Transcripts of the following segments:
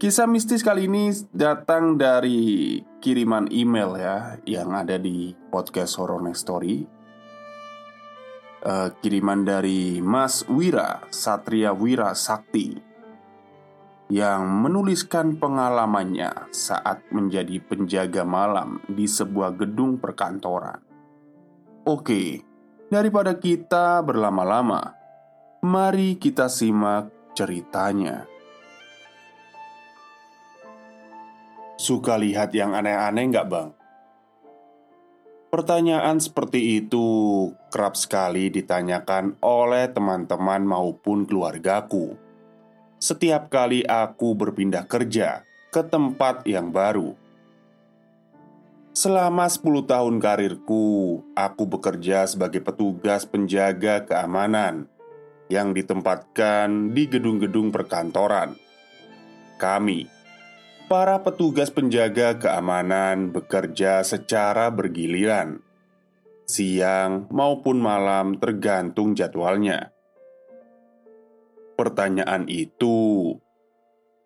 Kisah mistis kali ini datang dari kiriman email ya Yang ada di podcast Horror Next Story. Uh, Kiriman dari Mas Wira Satria Wira Sakti Yang menuliskan pengalamannya saat menjadi penjaga malam di sebuah gedung perkantoran. Oke, daripada kita berlama-lama Mari kita simak ceritanya Suka lihat yang aneh-aneh nggak bang? Pertanyaan seperti itu kerap sekali ditanyakan oleh teman-teman maupun keluargaku Setiap kali aku berpindah kerja ke tempat yang baru Selama 10 tahun karirku, aku bekerja sebagai petugas penjaga keamanan yang ditempatkan di gedung-gedung perkantoran. Kami para petugas penjaga keamanan bekerja secara bergiliran, siang maupun malam, tergantung jadwalnya. Pertanyaan itu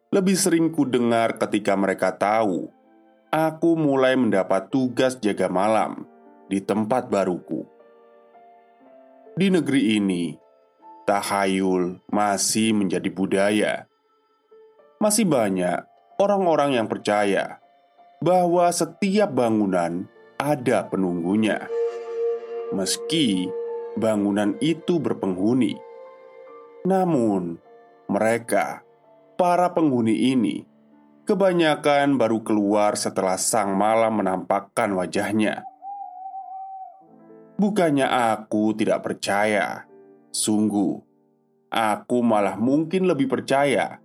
lebih sering ku dengar ketika mereka tahu aku mulai mendapat tugas jaga malam di tempat baruku. Di negeri ini, tahayul masih menjadi budaya. Masih banyak orang-orang yang percaya bahwa setiap bangunan ada penunggunya, meski bangunan itu berpenghuni. Namun, mereka, para penghuni ini, kebanyakan baru keluar setelah sang malam menampakkan wajahnya. Bukannya aku tidak percaya, sungguh aku malah mungkin lebih percaya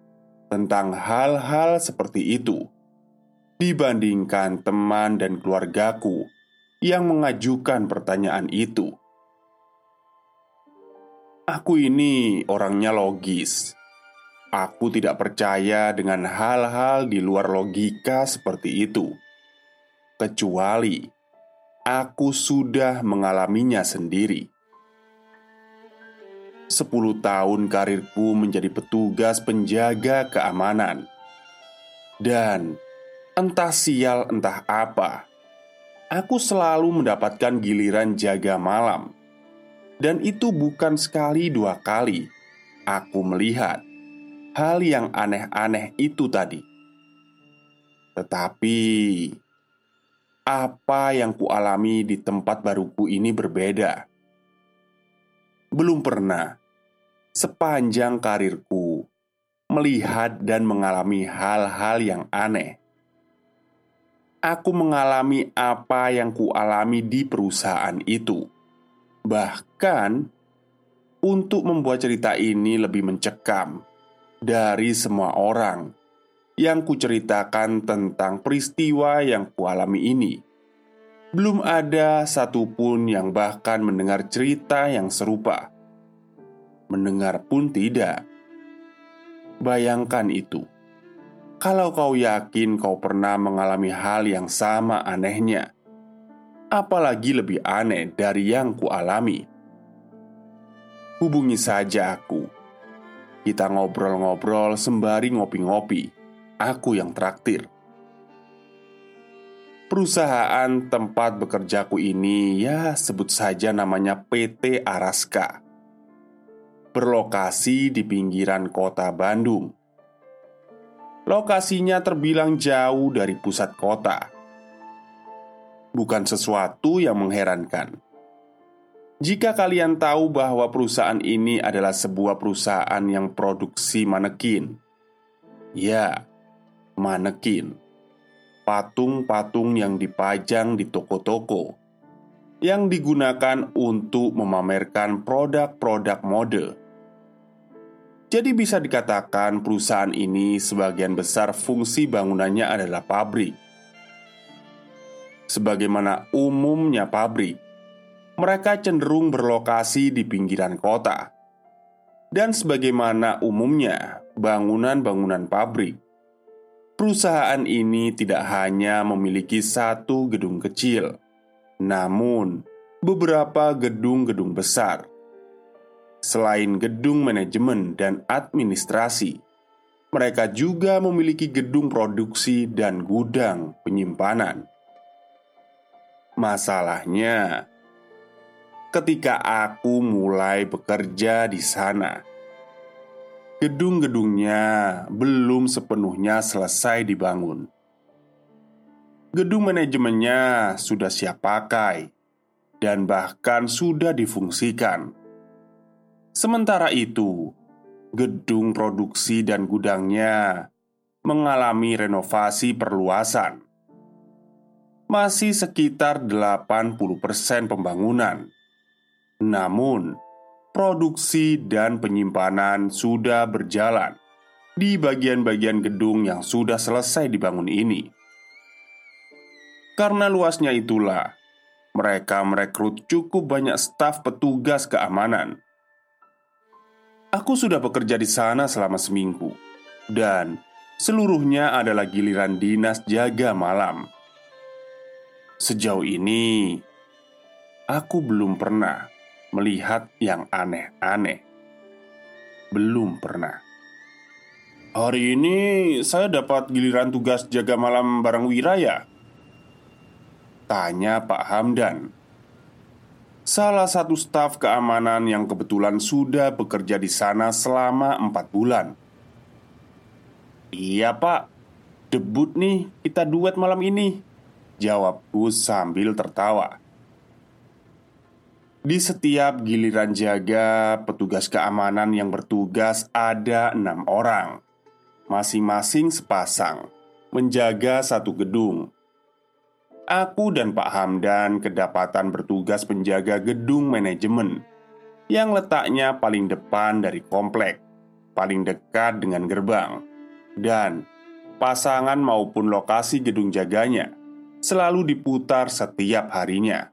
tentang hal-hal seperti itu dibandingkan teman dan keluargaku yang mengajukan pertanyaan itu. Aku ini orangnya logis. Aku tidak percaya dengan hal-hal di luar logika seperti itu, kecuali aku sudah mengalaminya sendiri. Sepuluh tahun karirku menjadi petugas penjaga keamanan. Dan entah sial entah apa Aku selalu mendapatkan giliran jaga malam. Dan itu bukan sekali dua kali Aku melihat hal yang aneh-aneh itu tadi. Tetapi Apa yang kualami di tempat baruku ini berbeda. Belum pernah sepanjang karirku melihat dan mengalami hal-hal yang aneh. Aku mengalami apa yang kualami di perusahaan itu. Bahkan untuk membuat cerita ini lebih mencekam dari semua orang yang kuceritakan tentang peristiwa yang kualami ini. Belum ada satupun yang bahkan mendengar cerita yang serupa. Mendengar pun tidak. Bayangkan itu. Kalau kau yakin kau pernah mengalami hal yang sama anehnya, apalagi lebih aneh dari yang kualami. Hubungi saja aku. Kita ngobrol-ngobrol sembari ngopi-ngopi. Aku yang traktir. Perusahaan tempat bekerjaku ini ya sebut saja namanya PT Araska berlokasi di pinggiran kota Bandung. Lokasinya terbilang jauh dari pusat kota. Bukan sesuatu yang mengherankan. Jika kalian tahu bahwa perusahaan ini adalah sebuah perusahaan yang produksi manekin, ya, manekin, patung-patung yang dipajang di toko-toko yang digunakan untuk memamerkan produk-produk mode. Jadi, bisa dikatakan perusahaan ini sebagian besar fungsi bangunannya adalah pabrik. Sebagaimana umumnya pabrik, mereka cenderung berlokasi di pinggiran kota, dan sebagaimana umumnya bangunan-bangunan pabrik, perusahaan ini tidak hanya memiliki satu gedung kecil namun, beberapa gedung-gedung besar selain gedung manajemen dan administrasi, mereka juga memiliki gedung produksi dan gudang penyimpanan. Masalahnya, ketika aku mulai bekerja di sana, gedung-gedungnya belum sepenuhnya selesai dibangun. Gedung manajemennya sudah siap pakai dan bahkan sudah difungsikan. Sementara itu, gedung produksi dan gudangnya mengalami renovasi perluasan. Masih sekitar 80% pembangunan. Namun, produksi dan penyimpanan sudah berjalan di bagian-bagian gedung yang sudah selesai dibangun ini. Karena luasnya itulah, mereka merekrut cukup banyak staf petugas keamanan. Aku sudah bekerja di sana selama seminggu, dan seluruhnya adalah giliran dinas jaga malam. Sejauh ini, aku belum pernah melihat yang aneh-aneh. Belum pernah. Hari ini saya dapat giliran tugas jaga malam bareng Wira ya? Tanya Pak Hamdan Salah satu staf keamanan yang kebetulan sudah bekerja di sana selama empat bulan. Iya pak, debut nih kita duet malam ini Jawabku sambil tertawa. Di setiap giliran jaga, petugas keamanan yang bertugas ada enam orang. Masing-masing sepasang Menjaga satu gedung aku dan Pak Hamdan kedapatan bertugas penjaga gedung manajemen yang letaknya paling depan dari komplek, paling dekat dengan gerbang, dan pasangan maupun lokasi gedung jaganya selalu diputar setiap harinya.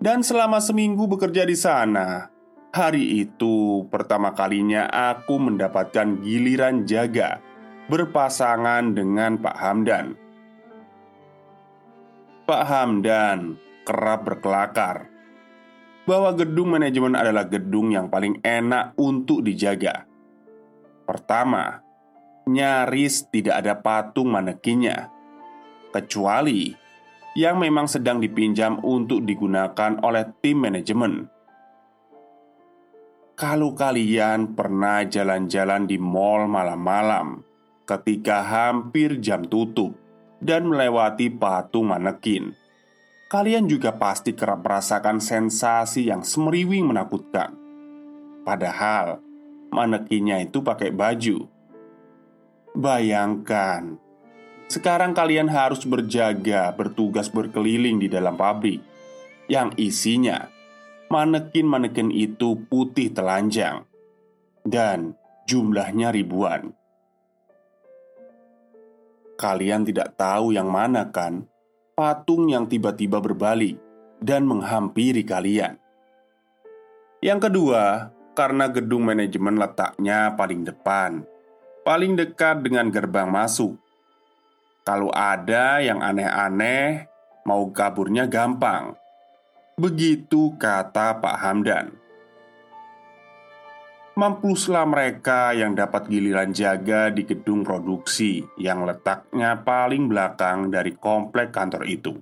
Dan selama seminggu bekerja di sana, hari itu pertama kalinya aku mendapatkan giliran jaga berpasangan dengan Pak Hamdan Pak Hamdan kerap berkelakar bahwa gedung manajemen adalah gedung yang paling enak untuk dijaga. Pertama, nyaris tidak ada patung manekinnya, kecuali yang memang sedang dipinjam untuk digunakan oleh tim manajemen. Kalau kalian pernah jalan-jalan di mall malam-malam ketika hampir jam tutup, dan melewati patung manekin, kalian juga pasti kerap merasakan sensasi yang semeriwing menakutkan. Padahal manekinnya itu pakai baju. Bayangkan, sekarang kalian harus berjaga, bertugas berkeliling di dalam pabrik yang isinya manekin-manekin itu putih telanjang dan jumlahnya ribuan. Kalian tidak tahu yang mana kan patung yang tiba-tiba berbalik dan menghampiri kalian. Yang kedua, karena gedung manajemen letaknya paling depan, paling dekat dengan gerbang masuk. Kalau ada yang aneh-aneh, mau kaburnya gampang. Begitu kata Pak Hamdan. Mampuslah mereka yang dapat giliran jaga di gedung produksi yang letaknya paling belakang dari komplek kantor itu.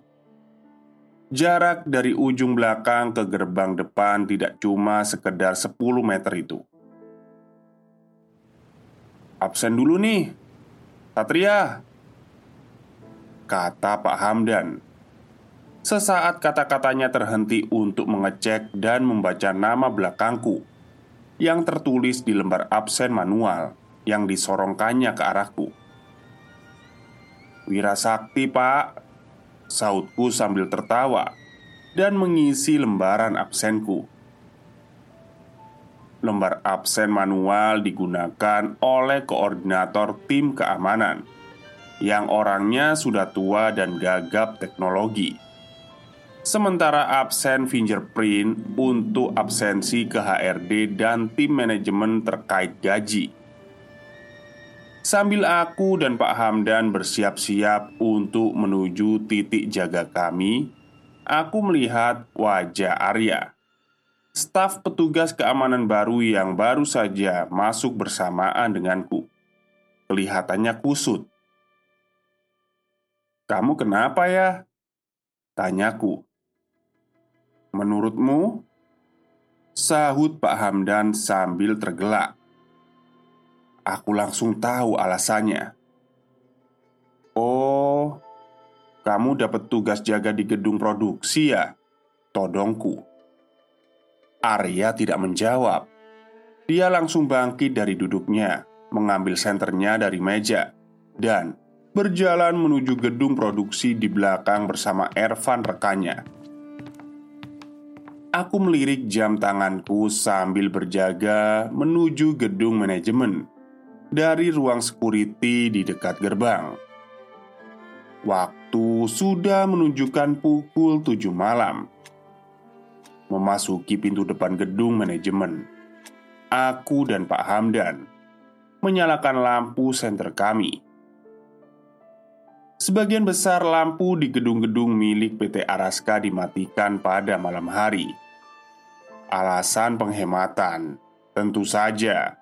Jarak dari ujung belakang ke gerbang depan tidak cuma sekedar 10 meter itu. Absen dulu nih, Satria, kata Pak Hamdan. Sesaat kata-katanya terhenti untuk mengecek dan membaca nama belakangku yang tertulis di lembar absen manual yang disorongkannya ke arahku. Wira Sakti, Pak, Sautku sambil tertawa dan mengisi lembaran absenku. Lembar absen manual digunakan oleh koordinator tim keamanan yang orangnya sudah tua dan gagap teknologi. Sementara absen fingerprint untuk absensi ke HRD dan tim manajemen terkait gaji. Sambil aku dan Pak Hamdan bersiap-siap untuk menuju titik jaga kami, aku melihat wajah Arya. Staf petugas keamanan baru yang baru saja masuk bersamaan denganku. Kelihatannya kusut. "Kamu kenapa ya?" tanyaku. "Menurutmu?" sahut Pak Hamdan sambil tergelak. Aku langsung tahu alasannya. "Oh, kamu dapat tugas jaga di gedung produksi ya?" Todongku. Arya tidak menjawab. Dia langsung bangkit dari duduknya, mengambil senternya dari meja, dan berjalan menuju gedung produksi di belakang bersama Ervan rekannya. Aku melirik jam tanganku sambil berjaga menuju gedung manajemen dari ruang security di dekat gerbang. Waktu sudah menunjukkan pukul 7 malam. Memasuki pintu depan gedung manajemen, aku dan Pak Hamdan menyalakan lampu senter kami. Sebagian besar lampu di gedung-gedung milik PT Araska dimatikan pada malam hari. Alasan penghematan tentu saja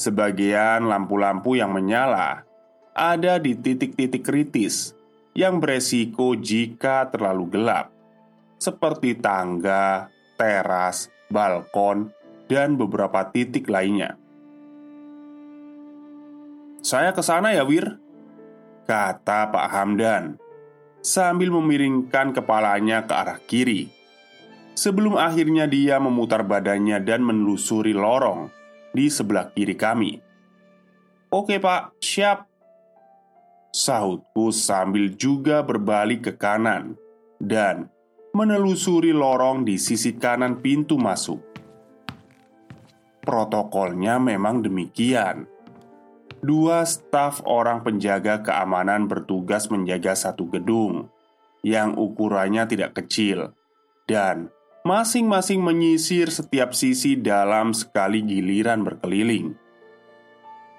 Sebagian lampu-lampu yang menyala ada di titik-titik kritis yang beresiko jika terlalu gelap, seperti tangga, teras, balkon, dan beberapa titik lainnya. "Saya ke sana ya, Wir," kata Pak Hamdan sambil memiringkan kepalanya ke arah kiri. Sebelum akhirnya dia memutar badannya dan menelusuri lorong di sebelah kiri kami. "Oke, Pak, siap." Sahutku sambil juga berbalik ke kanan dan menelusuri lorong di sisi kanan pintu masuk. Protokolnya memang demikian. Dua staf orang penjaga keamanan bertugas menjaga satu gedung yang ukurannya tidak kecil dan masing-masing menyisir setiap sisi dalam sekali giliran berkeliling.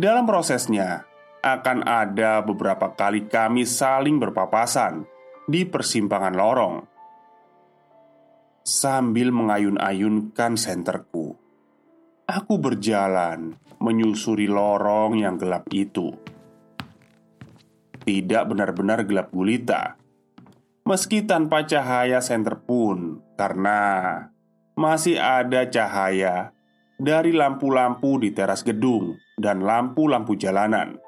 Dalam prosesnya, akan ada beberapa kali kami saling berpapasan di persimpangan lorong. Sambil mengayun-ayunkan senterku, aku berjalan menyusuri lorong yang gelap itu. Tidak benar-benar gelap gulita, meski tanpa cahaya senter pun karena masih ada cahaya dari lampu-lampu di teras gedung dan lampu-lampu jalanan.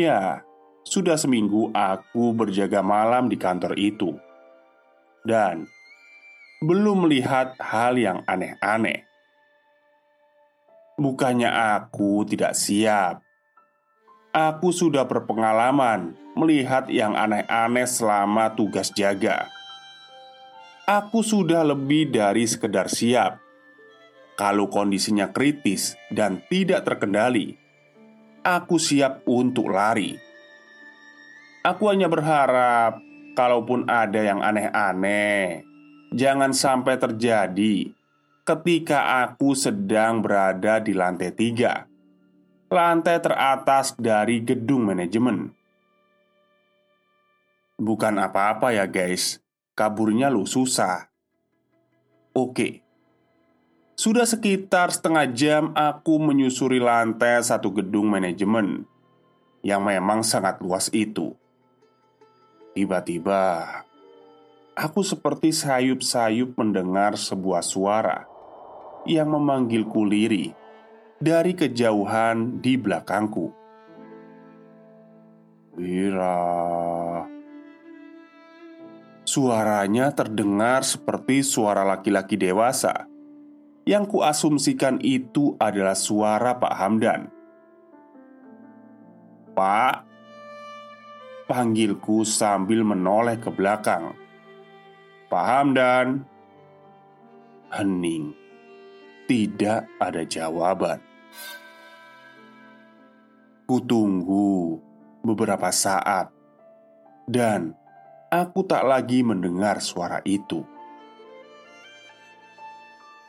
Ya, sudah seminggu aku berjaga malam di kantor itu, dan belum melihat hal yang aneh-aneh. Bukannya aku tidak siap, aku sudah berpengalaman melihat yang aneh-aneh selama tugas jaga. Aku sudah lebih dari sekedar siap. Kalau kondisinya kritis dan tidak terkendali, aku siap untuk lari. Aku hanya berharap, kalaupun ada yang aneh-aneh, jangan sampai terjadi ketika aku sedang berada di lantai tiga, lantai teratas dari gedung manajemen. Bukan apa-apa, ya, guys kaburnya lu susah. Oke, sudah sekitar setengah jam aku menyusuri lantai satu gedung manajemen yang memang sangat luas itu. Tiba-tiba, aku seperti sayup-sayup mendengar sebuah suara yang memanggilku liri dari kejauhan di belakangku. Wira. Suaranya terdengar seperti suara laki-laki dewasa. Yang kuasumsikan itu adalah suara Pak Hamdan. Pak Panggilku sambil menoleh ke belakang. Pak Hamdan. Hening. Tidak ada jawaban. Kutunggu beberapa saat. Dan aku tak lagi mendengar suara itu.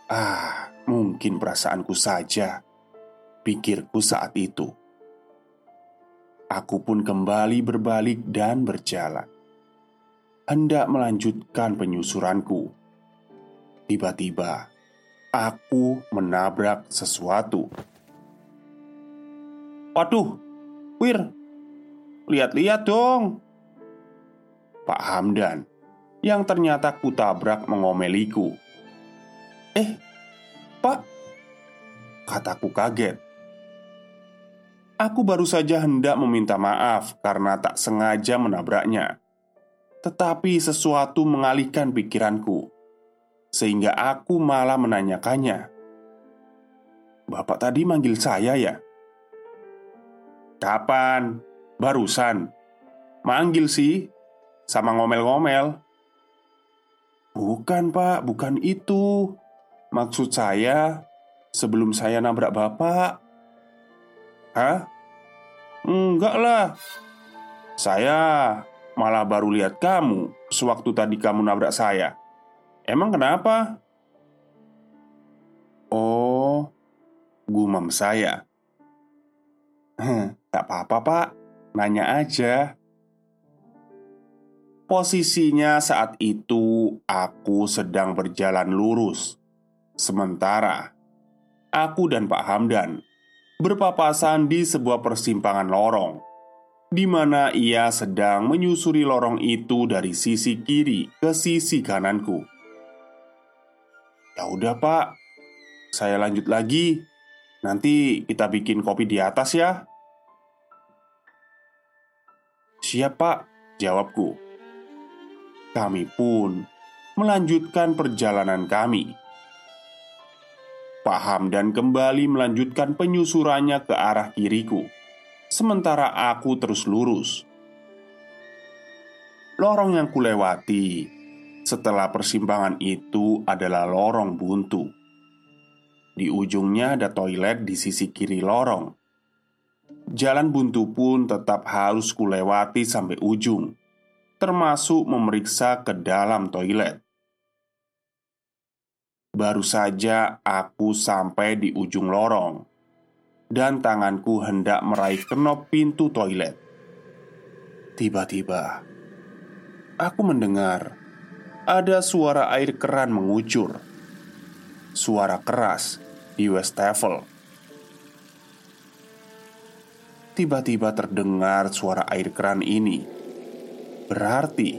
Ah, mungkin perasaanku saja, pikirku saat itu. Aku pun kembali berbalik dan berjalan, hendak melanjutkan penyusuranku. Tiba-tiba, aku menabrak sesuatu. Waduh, Wir, lihat-lihat dong. Pak Hamdan yang ternyata kutabrak mengomeliku. "Eh, Pak," kataku kaget. Aku baru saja hendak meminta maaf karena tak sengaja menabraknya. Tetapi sesuatu mengalihkan pikiranku Sehingga aku malah menanyakannya Bapak tadi manggil saya ya? Kapan? Barusan Manggil sih sama ngomel-ngomel. Bukan, Pak, bukan itu. Maksud saya, sebelum saya nabrak Bapak. Hah? Enggak lah. Saya malah baru lihat kamu sewaktu tadi kamu nabrak saya. Emang kenapa? Oh, gumam saya. Tak apa-apa, Pak. Nanya aja. Posisinya saat itu aku sedang berjalan lurus Sementara Aku dan Pak Hamdan Berpapasan di sebuah persimpangan lorong di mana ia sedang menyusuri lorong itu dari sisi kiri ke sisi kananku. Ya udah, Pak. Saya lanjut lagi. Nanti kita bikin kopi di atas ya. Siap, Pak. Jawabku. Kami pun melanjutkan perjalanan kami. Pak Hamdan kembali melanjutkan penyusurannya ke arah kiriku, sementara aku terus lurus. Lorong yang kulewati setelah persimpangan itu adalah lorong buntu. Di ujungnya ada toilet di sisi kiri lorong. Jalan buntu pun tetap harus kulewati sampai ujung termasuk memeriksa ke dalam toilet. Baru saja aku sampai di ujung lorong, dan tanganku hendak meraih kenop pintu toilet. Tiba-tiba, aku mendengar ada suara air keran mengucur. Suara keras di Westafel. Tiba-tiba terdengar suara air keran ini Berarti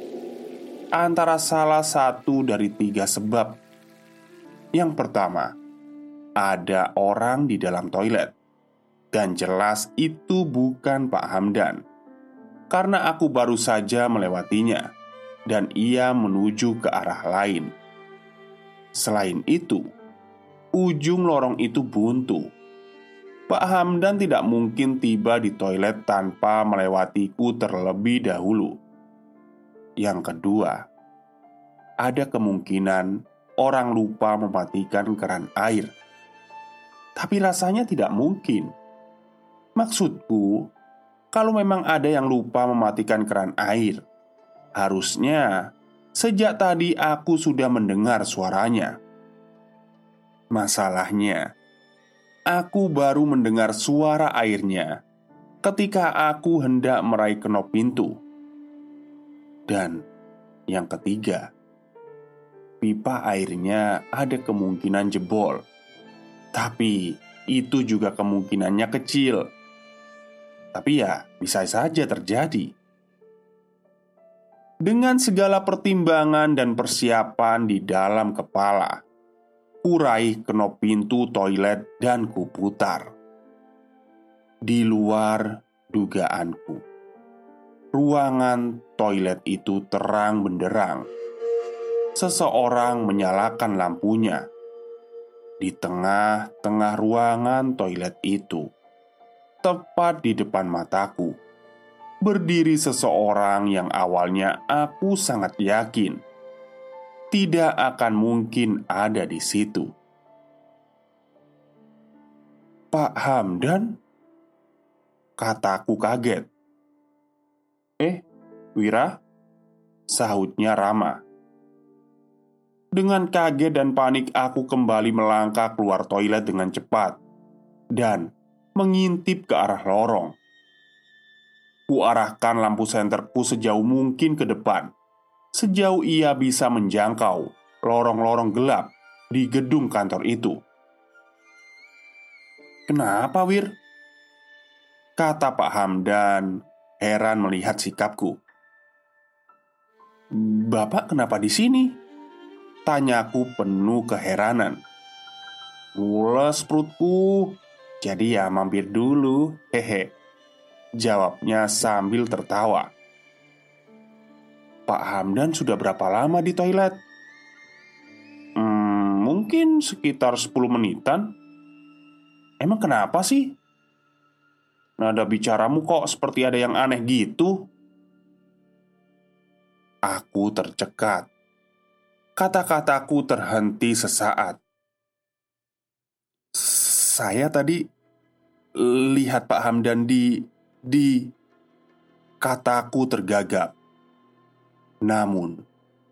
antara salah satu dari tiga sebab. Yang pertama, ada orang di dalam toilet, dan jelas itu bukan Pak Hamdan karena aku baru saja melewatinya, dan ia menuju ke arah lain. Selain itu, ujung lorong itu buntu. Pak Hamdan tidak mungkin tiba di toilet tanpa melewatiku terlebih dahulu. Yang kedua, ada kemungkinan orang lupa mematikan keran air, tapi rasanya tidak mungkin. Maksudku, kalau memang ada yang lupa mematikan keran air, harusnya sejak tadi aku sudah mendengar suaranya. Masalahnya, aku baru mendengar suara airnya ketika aku hendak meraih kenop pintu. Dan yang ketiga, pipa airnya ada kemungkinan jebol, tapi itu juga kemungkinannya kecil. Tapi ya, bisa saja terjadi. Dengan segala pertimbangan dan persiapan di dalam kepala, kurai kenop pintu toilet dan kuputar. Di luar dugaanku, ruangan toilet itu terang benderang. Seseorang menyalakan lampunya di tengah-tengah ruangan toilet itu, tepat di depan mataku berdiri seseorang yang awalnya aku sangat yakin tidak akan mungkin ada di situ. Pak Hamdan, kataku kaget. "Eh, Wira?" sahutnya Rama. Dengan kaget dan panik, aku kembali melangkah keluar toilet dengan cepat dan mengintip ke arah lorong. Kuarahkan lampu senterku sejauh mungkin ke depan Sejauh ia bisa menjangkau lorong-lorong gelap di gedung kantor itu Kenapa Wir? Kata Pak Hamdan heran melihat sikapku Bapak kenapa di sini? Tanyaku penuh keheranan Mules perutku Jadi ya mampir dulu Hehe Jawabnya sambil tertawa Pak Hamdan sudah berapa lama di toilet? Hmm, mungkin sekitar 10 menitan Emang kenapa sih? Nada bicaramu kok seperti ada yang aneh gitu Aku tercekat Kata-kataku terhenti sesaat Saya tadi lihat Pak Hamdan di di kataku tergagap. Namun,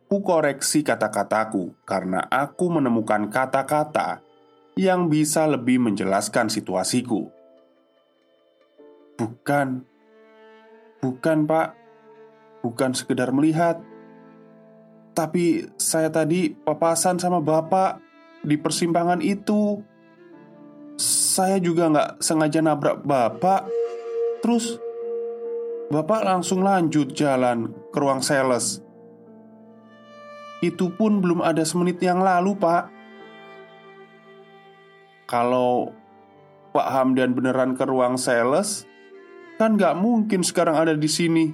ku koreksi kata-kataku karena aku menemukan kata-kata yang bisa lebih menjelaskan situasiku. Bukan, bukan, Pak, bukan sekedar melihat, tapi saya tadi papasan sama Bapak di persimpangan itu. Saya juga nggak sengaja nabrak Bapak. Terus Bapak langsung lanjut jalan ke ruang sales. Itu pun belum ada semenit yang lalu pak. Kalau Pak Hamdan beneran ke ruang sales Kan gak mungkin sekarang ada di sini.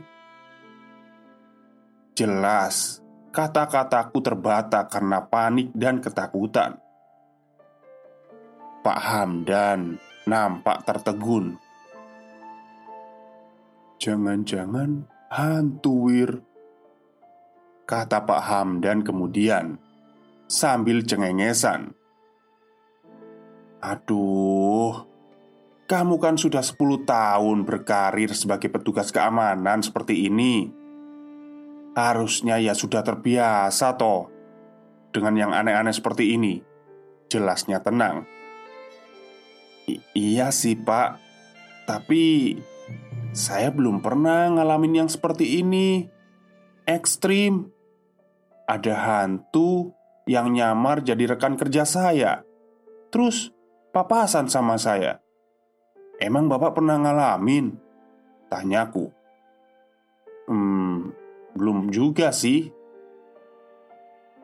Jelas Kata-kataku terbata karena panik dan ketakutan. Pak Hamdan nampak tertegun. Jangan-jangan hantu wir. Kata Pak Hamdan kemudian Sambil cengengesan. Aduh Kamu kan sudah 10 tahun berkarir sebagai petugas keamanan seperti ini Harusnya ya sudah terbiasa toh Dengan yang aneh-aneh seperti ini Jelasnya tenang I Iya sih pak Tapi saya belum pernah ngalamin yang seperti ini. Ekstrim. Ada hantu yang nyamar jadi rekan kerja saya. Terus papasan sama saya. Emang Bapak pernah ngalamin? Tanyaku. Hmm, belum juga sih.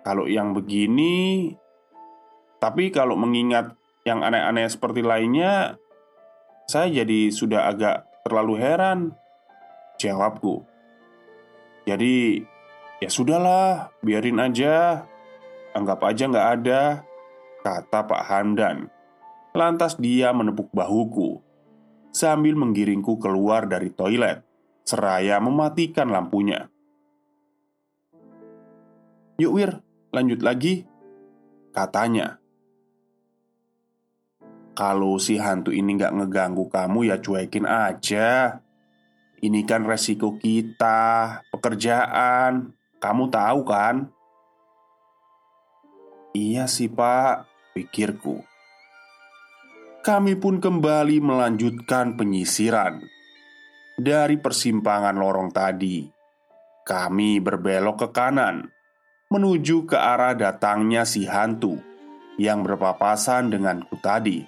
Kalau yang begini, tapi kalau mengingat yang aneh-aneh seperti lainnya, saya jadi sudah agak terlalu heran Jawabku Jadi ya sudahlah biarin aja Anggap aja nggak ada Kata Pak Hamdan Lantas dia menepuk bahuku Sambil menggiringku keluar dari toilet. Seraya mematikan lampunya. Yuk Wir, lanjut lagi Katanya. Kalau si hantu ini nggak ngeganggu kamu ya cuekin aja. Ini kan resiko kita Pekerjaan. Kamu tahu kan? Iya sih pak Pikirku Kami pun kembali melanjutkan penyisiran Dari persimpangan lorong tadi Kami berbelok ke kanan Menuju ke arah datangnya si hantu Yang berpapasan denganku tadi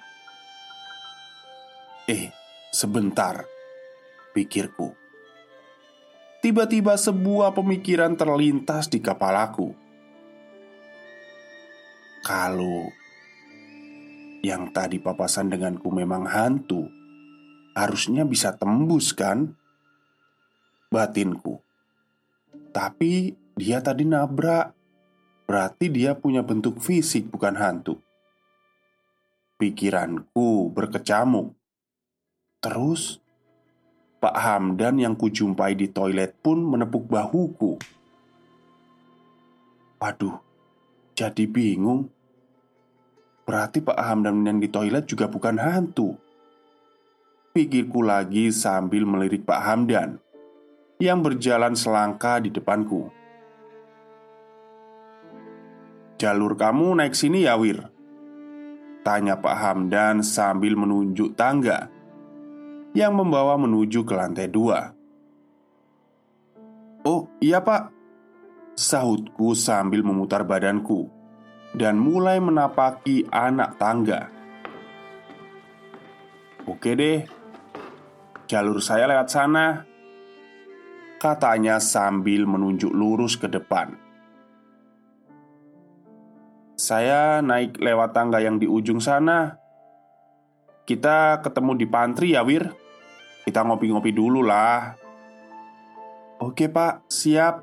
Eh, sebentar, pikirku. tiba-tiba sebuah pemikiran terlintas di kepalaku. Kalau yang tadi papasan denganku memang hantu, harusnya bisa tembus kan? Batinku. Tapi dia tadi nabrak. Berarti dia punya bentuk fisik bukan hantu. Pikiranku berkecamuk. Terus Pak Hamdan yang kujumpai di toilet pun menepuk bahuku. Waduh, jadi bingung. Berarti Pak Hamdan yang di toilet juga bukan hantu. Pikirku lagi sambil melirik Pak Hamdan yang berjalan selangkah di depanku. Jalur kamu naik sini ya, Wir? Tanya Pak Hamdan sambil menunjuk tangga yang membawa menuju ke lantai dua. Oh iya pak Sahutku sambil memutar badanku Dan mulai menapaki anak tangga Oke deh Jalur saya lewat sana Katanya sambil menunjuk lurus ke depan saya naik lewat tangga yang di ujung sana. Kita ketemu di pantry ya, Wir. Kita ngopi-ngopi dulu lah. Oke, Pak. Siap.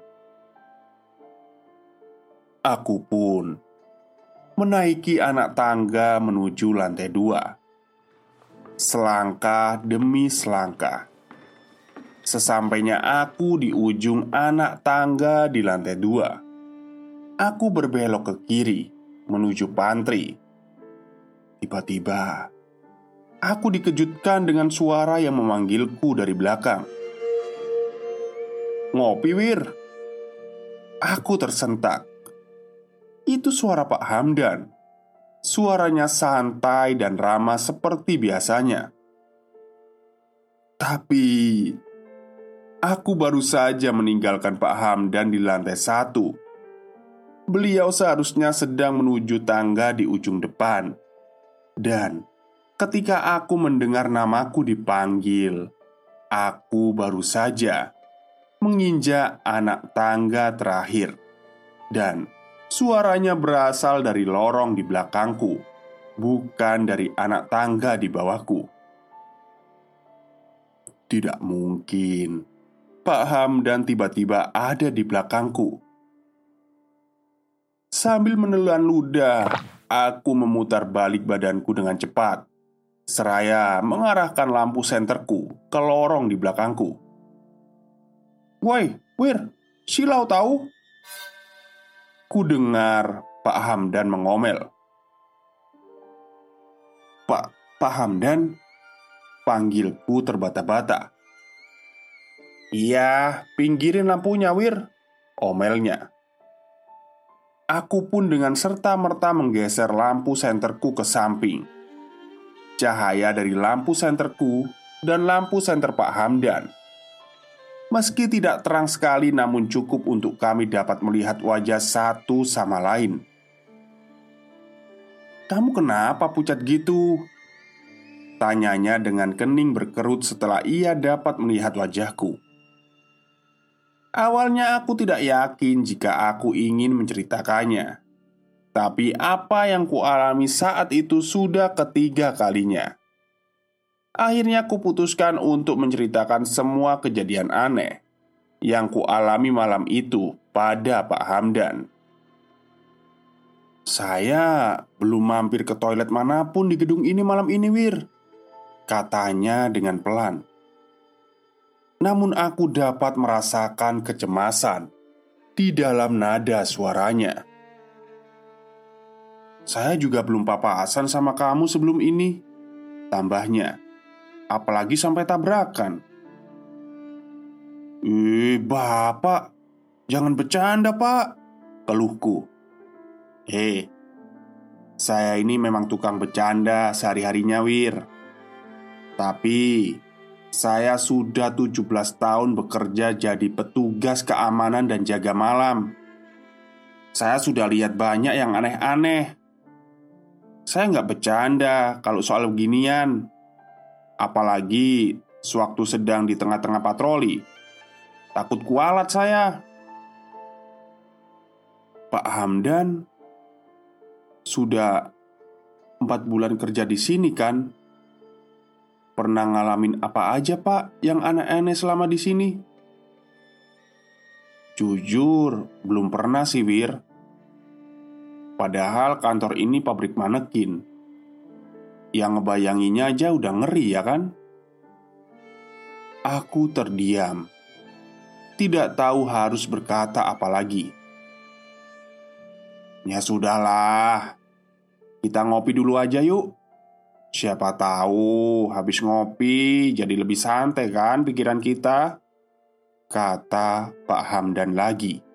Aku pun menaiki anak tangga menuju lantai dua. Selangkah demi selangkah. Sesampainya aku di ujung anak tangga di lantai dua, aku berbelok ke kiri menuju pantry. Tiba-tiba, aku dikejutkan dengan suara yang memanggilku dari belakang. "Ngopi, Wir?" Aku tersentak. Itu suara Pak Hamdan. Suaranya santai dan ramah seperti biasanya. Tapi aku baru saja meninggalkan Pak Hamdan di lantai satu Beliau seharusnya sedang menuju tangga di ujung depan, dan ketika aku mendengar namaku dipanggil, aku baru saja menginjak anak tangga terakhir, dan suaranya berasal dari lorong di belakangku, bukan dari anak tangga di bawahku. Tidak mungkin Pak Hamdan tiba-tiba ada di belakangku Sambil menelan ludah, aku memutar balik badanku dengan cepat. Seraya mengarahkan lampu senterku ke lorong di belakangku. Woi, Wir, silau tahu? Ku dengar Pak Hamdan mengomel. Pak, Pak Hamdan, panggilku terbata-bata. Iya, pinggirin lampunya, Wir. Omelnya. Aku pun dengan serta-merta menggeser lampu senterku ke samping. Cahaya dari lampu senterku dan lampu senter Pak Hamdan Meski tidak terang sekali namun cukup untuk kami dapat melihat wajah satu sama lain. Kamu kenapa pucat gitu? Tanyanya dengan kening berkerut setelah ia dapat melihat wajahku. Awalnya aku tidak yakin jika aku ingin menceritakannya. Tapi apa yang kualami saat itu sudah ketiga kalinya Akhirnya kuputuskan untuk menceritakan semua kejadian aneh Yang kualami malam itu pada Pak Hamdan Saya belum mampir ke toilet mana pun di gedung ini malam ini Wir Katanya dengan pelan namun aku dapat merasakan kecemasan di dalam nada suaranya. Saya juga belum papasan sama kamu sebelum ini, tambahnya. Apalagi sampai tabrakan. Eh, bapak, jangan bercanda, pak. Keluhku. Hei, saya ini memang tukang bercanda sehari-harinya, Wir. Tapi saya sudah 17 tahun bekerja jadi petugas keamanan dan jaga malam Saya sudah lihat banyak yang aneh-aneh Saya nggak bercanda kalau soal beginian Apalagi sewaktu sedang di tengah-tengah patroli Takut kualat saya. Pak Hamdan sudah empat bulan kerja di sini kan? Pernah ngalamin apa aja pak yang aneh-aneh selama di sini? Jujur, belum pernah sih Wir Padahal kantor ini pabrik manekin Yang ngebayanginya aja udah ngeri ya kan? Aku terdiam. Tidak tahu harus berkata apa lagi. Ya sudahlah. Kita ngopi dulu aja yuk. Siapa tahu habis ngopi jadi lebih santai kan pikiran kita? Kata Pak Hamdan lagi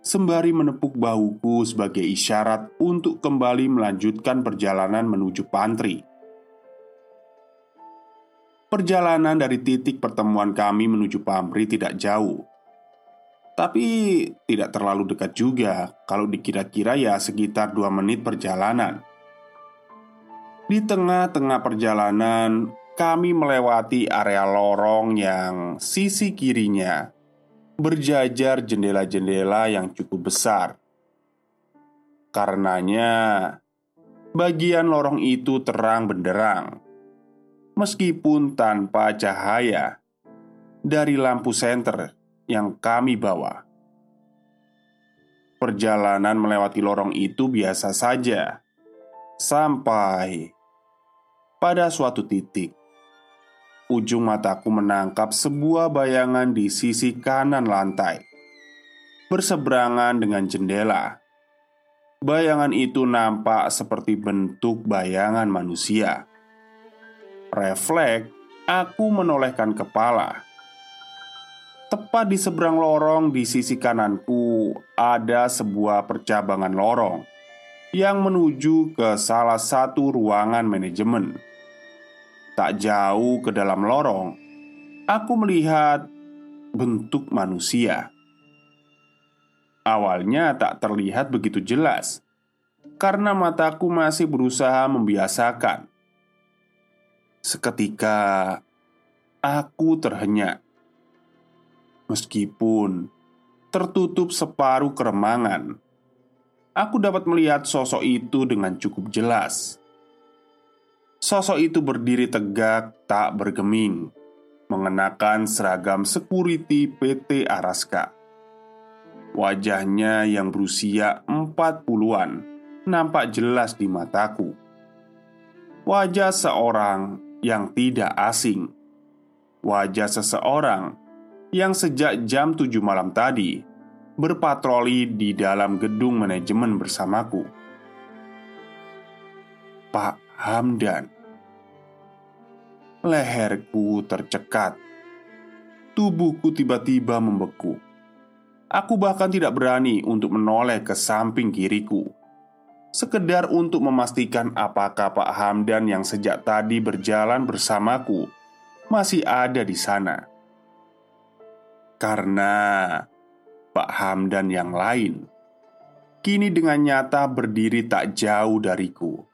Sembari menepuk bahuku sebagai isyarat untuk kembali melanjutkan perjalanan menuju pantry Perjalanan dari titik pertemuan kami menuju pamri tidak jauh. Tapi tidak terlalu dekat juga Kalau dikira-kira ya sekitar 2 menit perjalanan. Di tengah-tengah perjalanan Kami melewati area lorong yang sisi kirinya Berjajar jendela-jendela yang cukup besar Karenanya Bagian lorong itu terang benderang meskipun tanpa cahaya dari lampu senter yang kami bawa. Perjalanan melewati lorong itu biasa saja, sampai pada suatu titik ujung mataku menangkap sebuah bayangan di sisi kanan lantai, berseberangan dengan jendela. Bayangan itu nampak seperti bentuk bayangan manusia Refleks, aku menolehkan kepala. Tepat di seberang lorong di sisi kananku ada sebuah percabangan lorong yang menuju ke salah satu ruangan manajemen. Tak jauh ke dalam lorong, aku melihat bentuk manusia. Awalnya tak terlihat begitu jelas karena mataku masih berusaha membiasakan Seketika aku terhenyak, meskipun tertutup separuh keremangan. Aku dapat melihat sosok itu dengan cukup jelas. Sosok itu berdiri tegak, tak bergeming, mengenakan seragam security PT Araska. Wajahnya yang berusia 40-an nampak jelas di mataku. Wajah seorang yang tidak asing. Wajah seseorang yang sejak jam 7 malam tadi berpatroli di dalam gedung manajemen bersamaku. Pak Hamdan. Leherku tercekat. Tubuhku tiba-tiba membeku. Aku bahkan tidak berani untuk menoleh ke samping kiriku sekedar untuk memastikan apakah Pak Hamdan yang sejak tadi berjalan bersamaku masih ada di sana. Karena Pak Hamdan yang lain kini dengan nyata berdiri tak jauh dariku.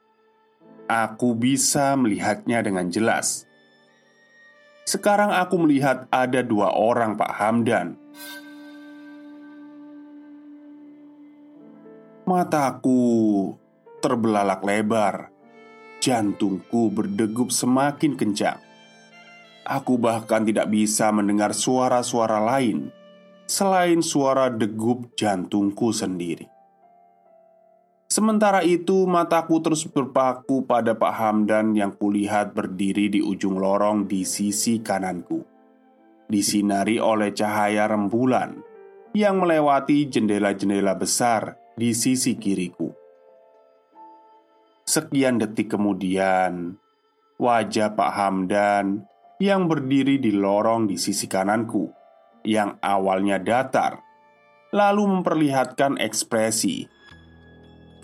Aku bisa melihatnya dengan jelas. Sekarang aku melihat ada dua orang Pak Hamdan Mataku terbelalak lebar, jantungku berdegup semakin kencang. Aku bahkan tidak bisa mendengar suara-suara lain selain suara degup jantungku sendiri. Sementara itu, mataku terus berpaku pada Pak Hamdan yang kulihat berdiri di ujung lorong di sisi kananku, disinari oleh cahaya rembulan yang melewati jendela-jendela besar di sisi kiriku. Sekian detik kemudian, wajah Pak Hamdan yang berdiri di lorong di sisi kananku, yang awalnya datar, lalu memperlihatkan ekspresi.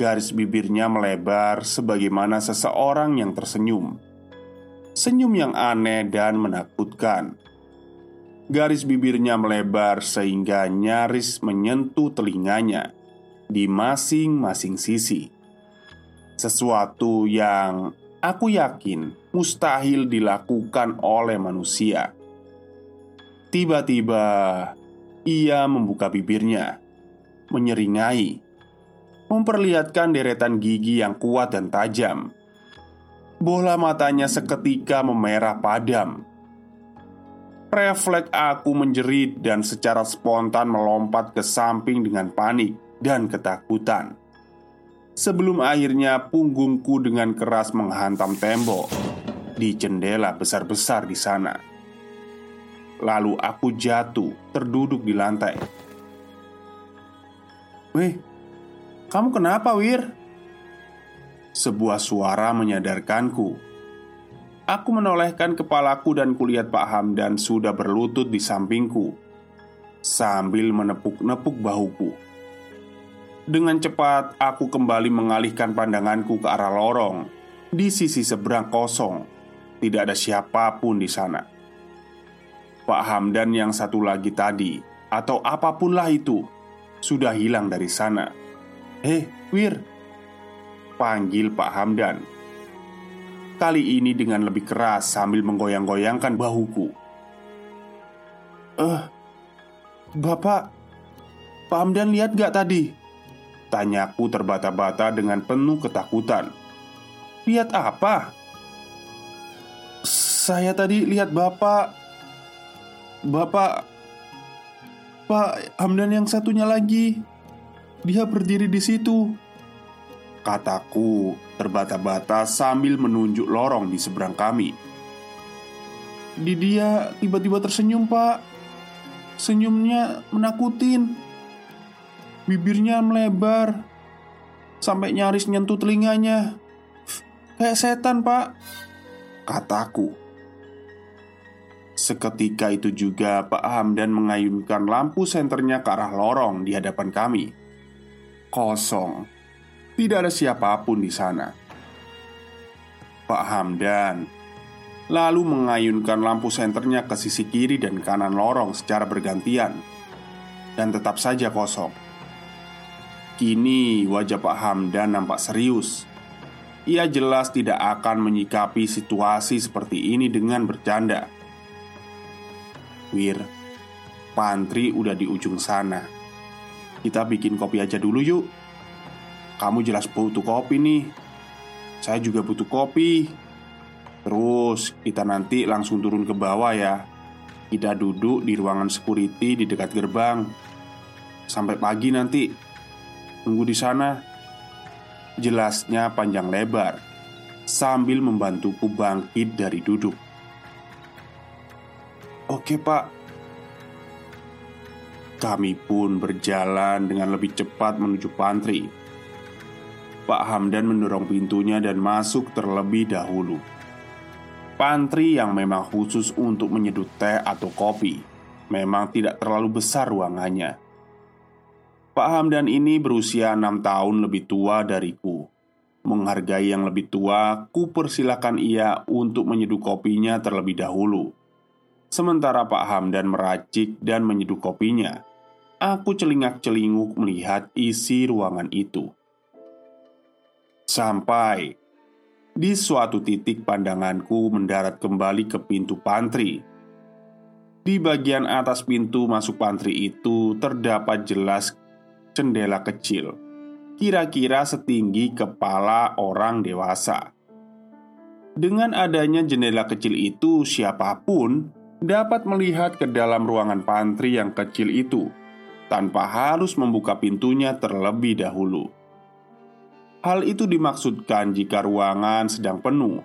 Garis bibirnya melebar sebagaimana seseorang yang tersenyum. Senyum yang aneh dan menakutkan. Garis bibirnya melebar sehingga nyaris menyentuh telinganya di masing-masing sisi. Sesuatu yang aku yakin mustahil dilakukan oleh manusia. Tiba-tiba Ia membuka bibirnya, menyeringai, memperlihatkan deretan gigi yang kuat dan tajam. Bola matanya seketika memerah padam. Refleks aku menjerit dan secara spontan melompat ke samping dengan panik dan ketakutan. Sebelum akhirnya punggungku dengan keras menghantam tembok di jendela besar-besar di sana. Lalu aku jatuh terduduk di lantai. "Weh, kamu kenapa, Wir?" Sebuah suara menyadarkanku. Aku menolehkan kepalaku dan kulihat Pak Hamdan sudah berlutut di sampingku sambil menepuk-nepuk bahuku. Dengan cepat, aku kembali mengalihkan pandanganku ke arah lorong. Di sisi seberang kosong, tidak ada siapa pun di sana. Pak Hamdan yang satu lagi tadi, atau apapunlah itu, sudah hilang dari sana. "Hei, Wir!" panggil Pak Hamdan. Kali ini dengan lebih keras sambil menggoyang-goyangkan bahuku. "Eh, Bapak, Pak Hamdan lihat gak tadi?" Tanyaku terbata-bata dengan penuh ketakutan Lihat apa? Saya tadi lihat bapak Bapak Pak Hamdan yang satunya lagi Dia berdiri di situ. Kataku terbata-bata sambil menunjuk lorong di seberang kami. Di dia tiba-tiba tersenyum pak. Senyumnya menakutin. Bibirnya melebar. Sampai nyaris nyentuh telinganya. Kayak setan pak. Kataku. Seketika itu juga Pak Hamdan mengayunkan lampu senternya ke arah lorong di hadapan kami Kosong Tidak ada siapa pun di sana Pak Hamdan Lalu mengayunkan lampu senternya ke sisi kiri dan kanan lorong secara bergantian Dan tetap saja kosong Kini wajah Pak Hamdan nampak serius. Ia jelas tidak akan menyikapi situasi seperti ini dengan bercanda. Wir, pantri udah di ujung sana. Kita bikin kopi aja dulu yuk. Kamu jelas butuh kopi nih. Saya juga butuh kopi. Terus kita nanti langsung turun ke bawah ya. Kita duduk di ruangan security di dekat gerbang. Sampai pagi nanti. Tunggu di sana Jelasnya panjang lebar Sambil membantuku bangkit dari duduk Oke pak Kami pun berjalan dengan lebih cepat menuju pantry Pak Hamdan mendorong pintunya dan masuk terlebih dahulu. Pantry yang memang khusus untuk menyeduh teh atau kopi Memang tidak terlalu besar ruangannya. Pak Hamdan ini berusia enam tahun lebih tua dariku. Menghargai yang lebih tua, ku persilakan ia untuk menyeduh kopinya terlebih dahulu. Sementara Pak Hamdan meracik dan menyeduh kopinya Aku celingak-celinguk melihat isi ruangan itu. Sampai di suatu titik pandanganku mendarat kembali ke pintu pantry di bagian atas pintu masuk pantry itu terdapat jelas jendela kecil, kira-kira setinggi kepala orang dewasa. Dengan adanya jendela kecil itu, siapa pun dapat melihat ke dalam ruangan pantry yang kecil itu tanpa harus membuka pintunya terlebih dahulu. Hal itu dimaksudkan jika ruangan sedang penuh.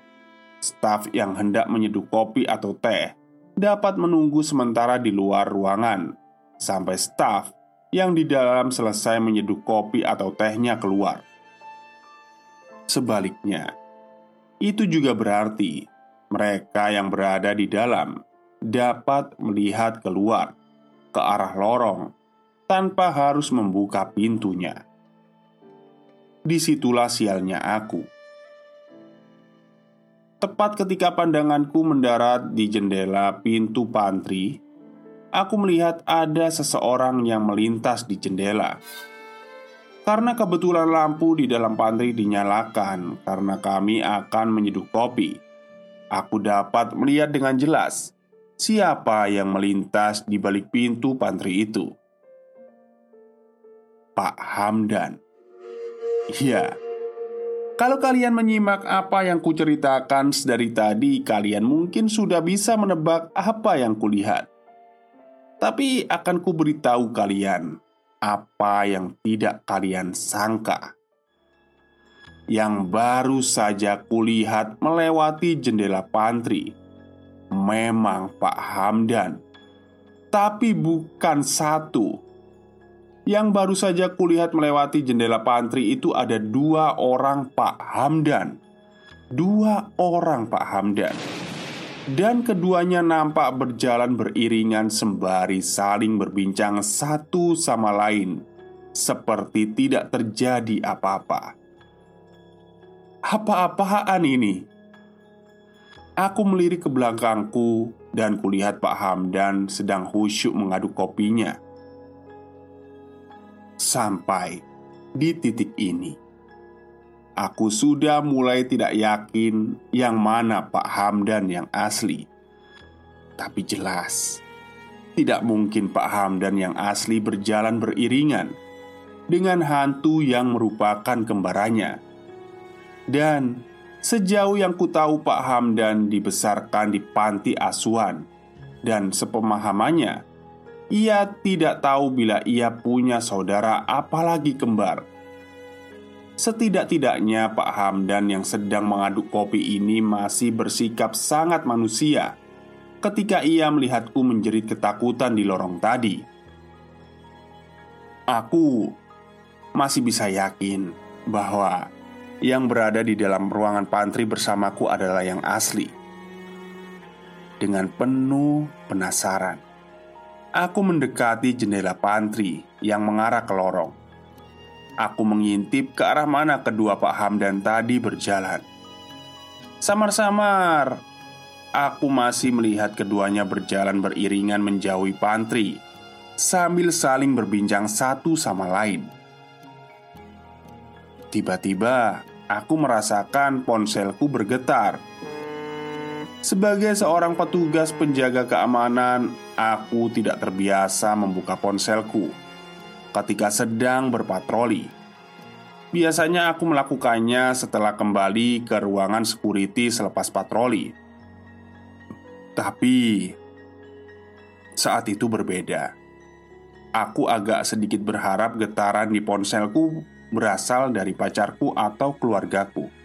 Staf yang hendak menyeduh kopi atau teh dapat menunggu sementara di luar ruangan sampai staf yang di dalam selesai menyeduh kopi atau tehnya keluar. Sebaliknya, itu juga berarti mereka yang berada di dalam dapat melihat keluar ke arah lorong tanpa harus membuka pintunya. Di situlah sialnya aku. Tepat ketika pandanganku mendarat di jendela pintu pantry, aku melihat ada seseorang yang melintas di jendela. Karena kebetulan lampu di dalam pantry dinyalakan karena kami akan menyeduh kopi. Aku dapat melihat dengan jelas siapa yang melintas di balik pintu pantry itu. Pak Hamdan. Iya. Kalau kalian menyimak apa yang kuceritakan dari tadi, kalian mungkin sudah bisa menebak apa yang kulihat. Tapi akan kuberitahu kalian apa yang tidak kalian sangka. Yang baru saja kulihat melewati jendela pantry memang Pak Hamdan, tapi bukan satu yang baru saja kulihat melewati jendela pantry itu ada dua orang Pak Hamdan. Dua orang Pak Hamdan. Dan keduanya nampak berjalan beriringan sembari saling berbincang satu sama lain Seperti tidak terjadi apa-apa. Apa-apaan ini? Aku melirik ke belakangku dan kulihat Pak Hamdan sedang khusyuk mengaduk kopinya Sampai di titik ini, aku sudah mulai tidak yakin yang mana Pak Hamdan yang asli. Tapi jelas, tidak mungkin Pak Hamdan yang asli berjalan beriringan dengan hantu yang merupakan kembarannya. Dan sejauh yang ku tahu Pak Hamdan dibesarkan di panti asuhan dan sepemahamannya ia tidak tahu bila ia punya saudara, apalagi kembar. Setidak-tidaknya, Pak Hamdan yang sedang mengaduk kopi ini masih bersikap sangat manusia ketika ia melihatku menjerit ketakutan di lorong tadi. Aku masih bisa yakin bahwa yang berada di dalam ruangan pantry bersamaku adalah yang asli. Dengan penuh penasaran, Aku mendekati jendela pantry yang mengarah ke lorong. Aku mengintip ke arah mana kedua Pak Hamdan tadi berjalan. Samar-samar, aku masih melihat keduanya berjalan beriringan menjauhi pantry sambil saling berbincang satu sama lain. Tiba-tiba, aku merasakan ponselku bergetar sebagai seorang petugas penjaga keamanan, aku tidak terbiasa membuka ponselku ketika sedang berpatroli. Biasanya aku melakukannya setelah kembali ke ruangan security selepas patroli. Tapi saat itu berbeda. Aku agak sedikit berharap getaran di ponselku berasal dari pacarku atau keluargaku.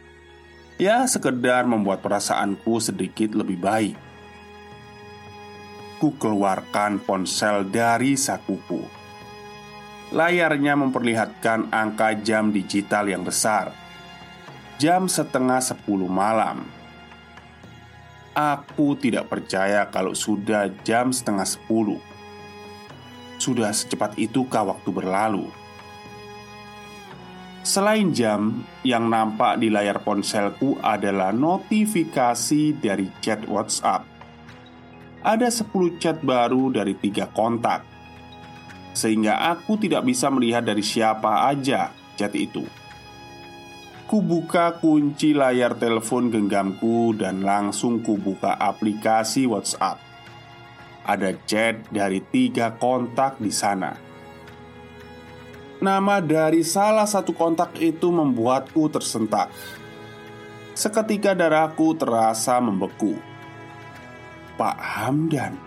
Ya sekedar membuat perasaanku sedikit lebih baik. Ku keluarkan ponsel dari sakuku. Layarnya memperlihatkan angka jam digital yang besar. Jam setengah sepuluh malam. Aku tidak percaya kalau sudah jam setengah sepuluh. Sudah secepat itukah waktu berlalu Selain jam, yang nampak di layar ponselku adalah notifikasi dari chat WhatsApp. Ada 10 chat baru dari tiga kontak, sehingga aku tidak bisa melihat dari siapa aja chat itu. Kubuka kunci layar telepon genggamku dan langsung kubuka aplikasi WhatsApp. Ada chat dari tiga kontak di sana. Nama dari salah satu kontak itu membuatku tersentak. Seketika darahku terasa membeku. Pak Hamdan.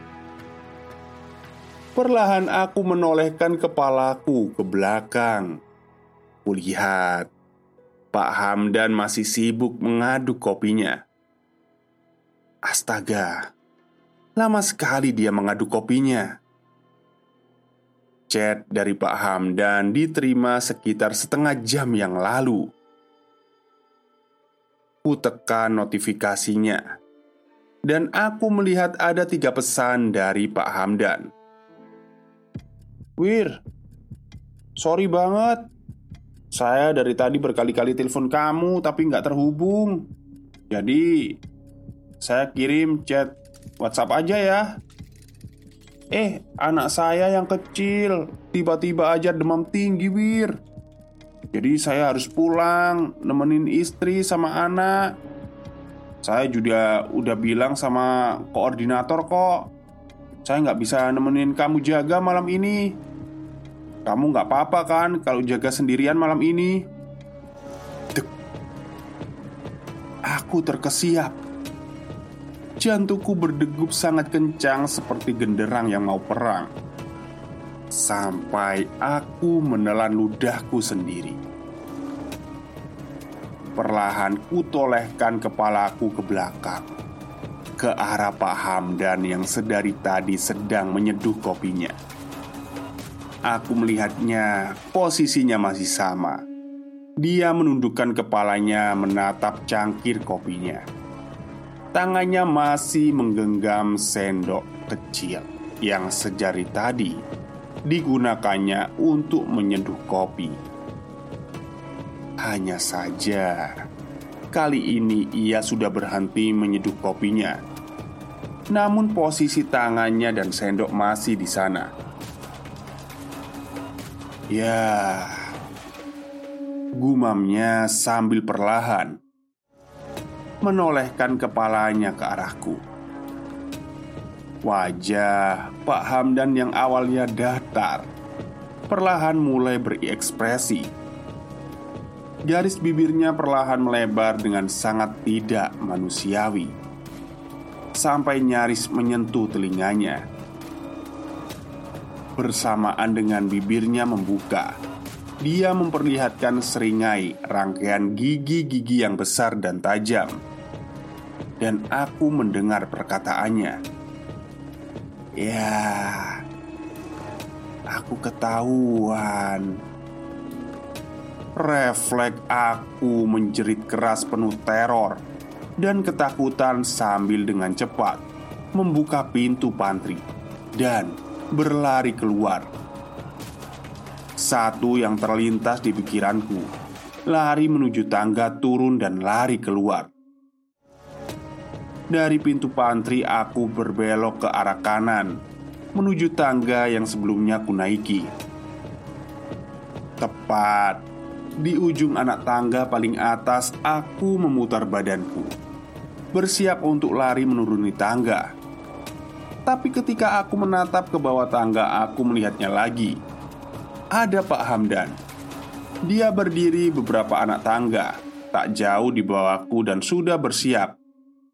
Perlahan aku menolehkan kepalaku ke belakang. Kulihat Pak Hamdan masih sibuk mengaduk kopinya. Astaga, lama sekali dia mengaduk kopinya. Chat dari Pak Hamdan diterima sekitar setengah jam yang lalu. Ku tekan notifikasinya dan aku melihat ada tiga pesan dari Pak Hamdan. Wir, sorry banget. Saya dari tadi berkali-kali telepon kamu tapi nggak terhubung. Jadi, saya kirim chat WhatsApp aja ya. Eh, anak saya yang kecil tiba-tiba aja demam tinggi, Wir. Jadi saya harus pulang nemenin istri sama anak. Saya juga udah bilang sama koordinator kok saya nggak bisa nemenin kamu jaga malam ini. Kamu nggak apa-apa kan kalau jaga sendirian malam ini? Aku terkesiap. Jantungku berdegup sangat kencang seperti genderang yang mau perang. Sampai aku menelan ludahku sendiri. Perlahan kutolehkan kepalaku ke belakang ke arah Pak Hamdan yang sedari tadi sedang menyeduh kopinya. Aku melihatnya, posisinya masih sama. Dia menundukkan kepalanya menatap cangkir kopinya. Tangannya masih menggenggam sendok kecil yang sejari tadi digunakannya untuk menyeduh kopi. Hanya saja, Kali ini ia sudah berhenti menyeduh kopinya. Namun posisi tangannya dan sendok masih di sana. Ya, gumamnya sambil perlahan menolehkan kepalanya ke arahku. Wajah Pak Hamdan yang awalnya datar perlahan mulai berekspresi. Garis bibirnya perlahan melebar dengan sangat tidak manusiawi Sampai nyaris menyentuh telinganya. Bersamaan dengan bibirnya membuka Dia memperlihatkan seringai rangkaian gigi-gigi yang besar dan tajam Dan aku mendengar perkataannya Ya, aku ketahuan Refleks aku menjerit keras penuh teror dan ketakutan sambil dengan cepat membuka pintu pantry dan berlari keluar. Satu yang terlintas di pikiranku, lari menuju tangga turun dan lari keluar. Dari pintu pantry aku berbelok ke arah kanan menuju tangga yang sebelumnya kunaiki. Tepat di ujung anak tangga paling atas, aku memutar badanku, bersiap untuk lari menuruni tangga. Tapi ketika aku menatap ke bawah tangga, aku melihatnya lagi. Ada Pak Hamdan. Dia berdiri beberapa anak tangga, tak jauh di bawahku dan sudah bersiap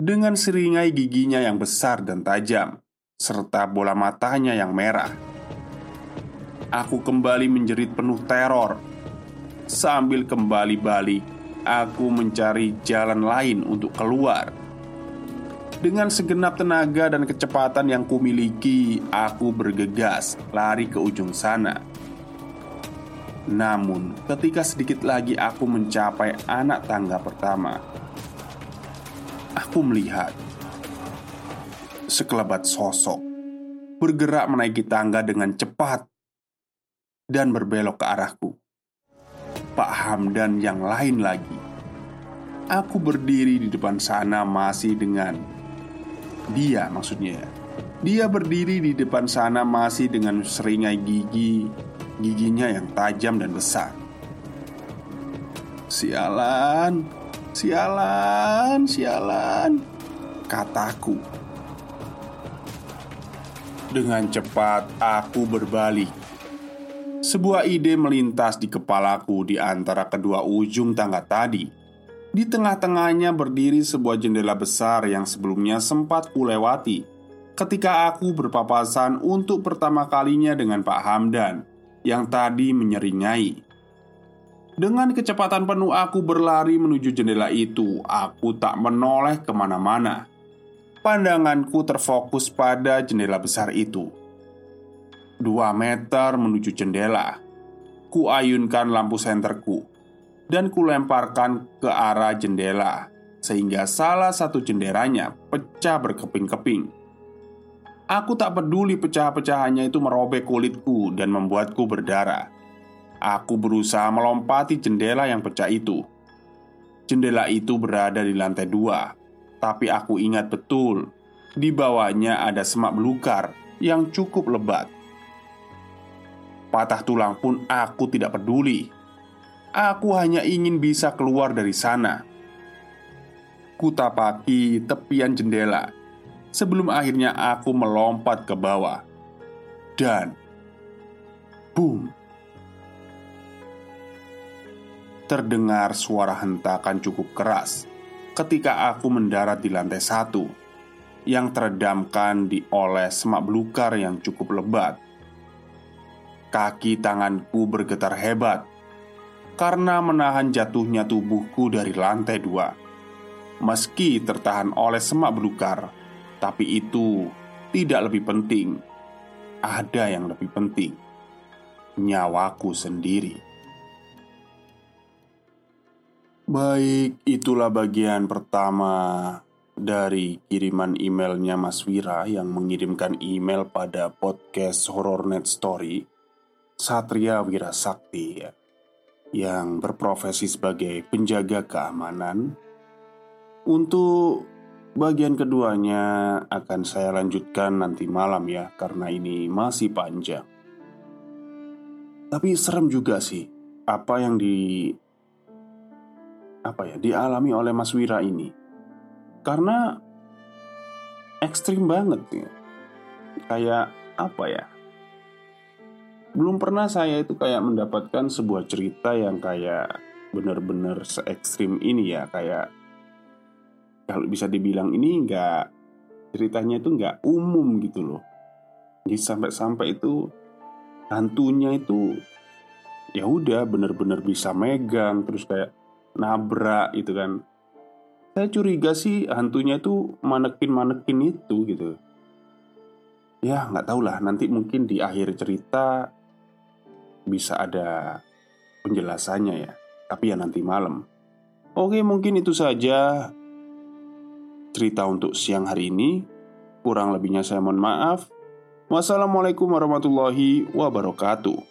dengan seringai giginya yang besar dan tajam, serta bola matanya yang merah. Aku kembali menjerit penuh teror Sambil kembali balik, aku mencari jalan lain untuk keluar. Dengan segenap tenaga dan kecepatan yang kumiliki, aku bergegas lari ke ujung sana. Namun, ketika sedikit lagi aku mencapai anak tangga pertama, aku melihat sekelebat sosok bergerak menaiki tangga dengan cepat dan berbelok ke arahku. Pak Hamdan yang lain lagi. Aku berdiri di depan sana masih dengan dia, maksudnya. Dia berdiri di depan sana masih dengan seringai gigi, giginya yang tajam dan besar. Sialan, sialan, sialan, kataku. Dengan cepat aku berbalik sebuah ide melintas di kepalaku di antara kedua ujung tangga tadi. Di tengah-tengahnya berdiri sebuah jendela besar yang sebelumnya sempat kulewati ketika aku berpapasan untuk pertama kalinya dengan Pak Hamdan yang tadi menyeringai. Dengan kecepatan penuh aku berlari menuju jendela itu. Aku tak menoleh ke mana-mana. Pandanganku terfokus pada jendela besar itu. Dua meter menuju jendela. Kuayunkan lampu senterku Dan kulemparkan ke arah jendela Sehingga salah satu jendelanya pecah berkeping-keping. Aku tak peduli pecah-pecahannya itu merobek kulitku dan membuatku berdarah Aku berusaha melompati jendela yang pecah itu Jendela itu berada di lantai dua Tapi aku ingat betul Di bawahnya ada semak belukar yang cukup lebat Patah tulang pun aku tidak peduli. Aku hanya ingin bisa keluar dari sana. Kutapaki tepian jendela Sebelum akhirnya aku melompat ke bawah Dan Boom Terdengar suara hentakan cukup keras Ketika aku mendarat di lantai satu Yang teredamkan di oleh semak belukar yang cukup lebat. Kaki tanganku bergetar hebat Karena menahan jatuhnya tubuhku dari lantai dua. Meski tertahan oleh semak belukar Tapi itu tidak lebih penting. Ada yang lebih penting. Nyawaku sendiri Baik, itulah bagian pertama dari kiriman emailnya Mas Wira yang mengirimkan email pada podcast Horror Net Story Satria Wira Sakti ya, yang berprofesi sebagai penjaga keamanan. Untuk bagian keduanya akan saya lanjutkan nanti malam ya, karena ini masih panjang. Tapi serem juga sih apa yang di apa ya dialami oleh Mas Wira ini, karena ekstrim banget ya. Kayak apa ya? belum pernah saya itu kayak mendapatkan sebuah cerita yang kayak bener-bener se ekstrim ini ya kayak kalau bisa dibilang ini nggak ceritanya itu nggak umum gitu loh jadi sampai-sampai itu hantunya itu ya udah bener-bener bisa megang terus kayak nabrak gitu kan. Saya curiga sih hantunya itu manekin manekin itu gitu. Ya nggak tahu lah. Nanti mungkin di akhir cerita bisa ada penjelasannya ya. Tapi ya nanti malam. Oke mungkin itu saja Cerita untuk siang hari ini. Kurang lebihnya saya mohon maaf. Wassalamualaikum warahmatullahi wabarakatuh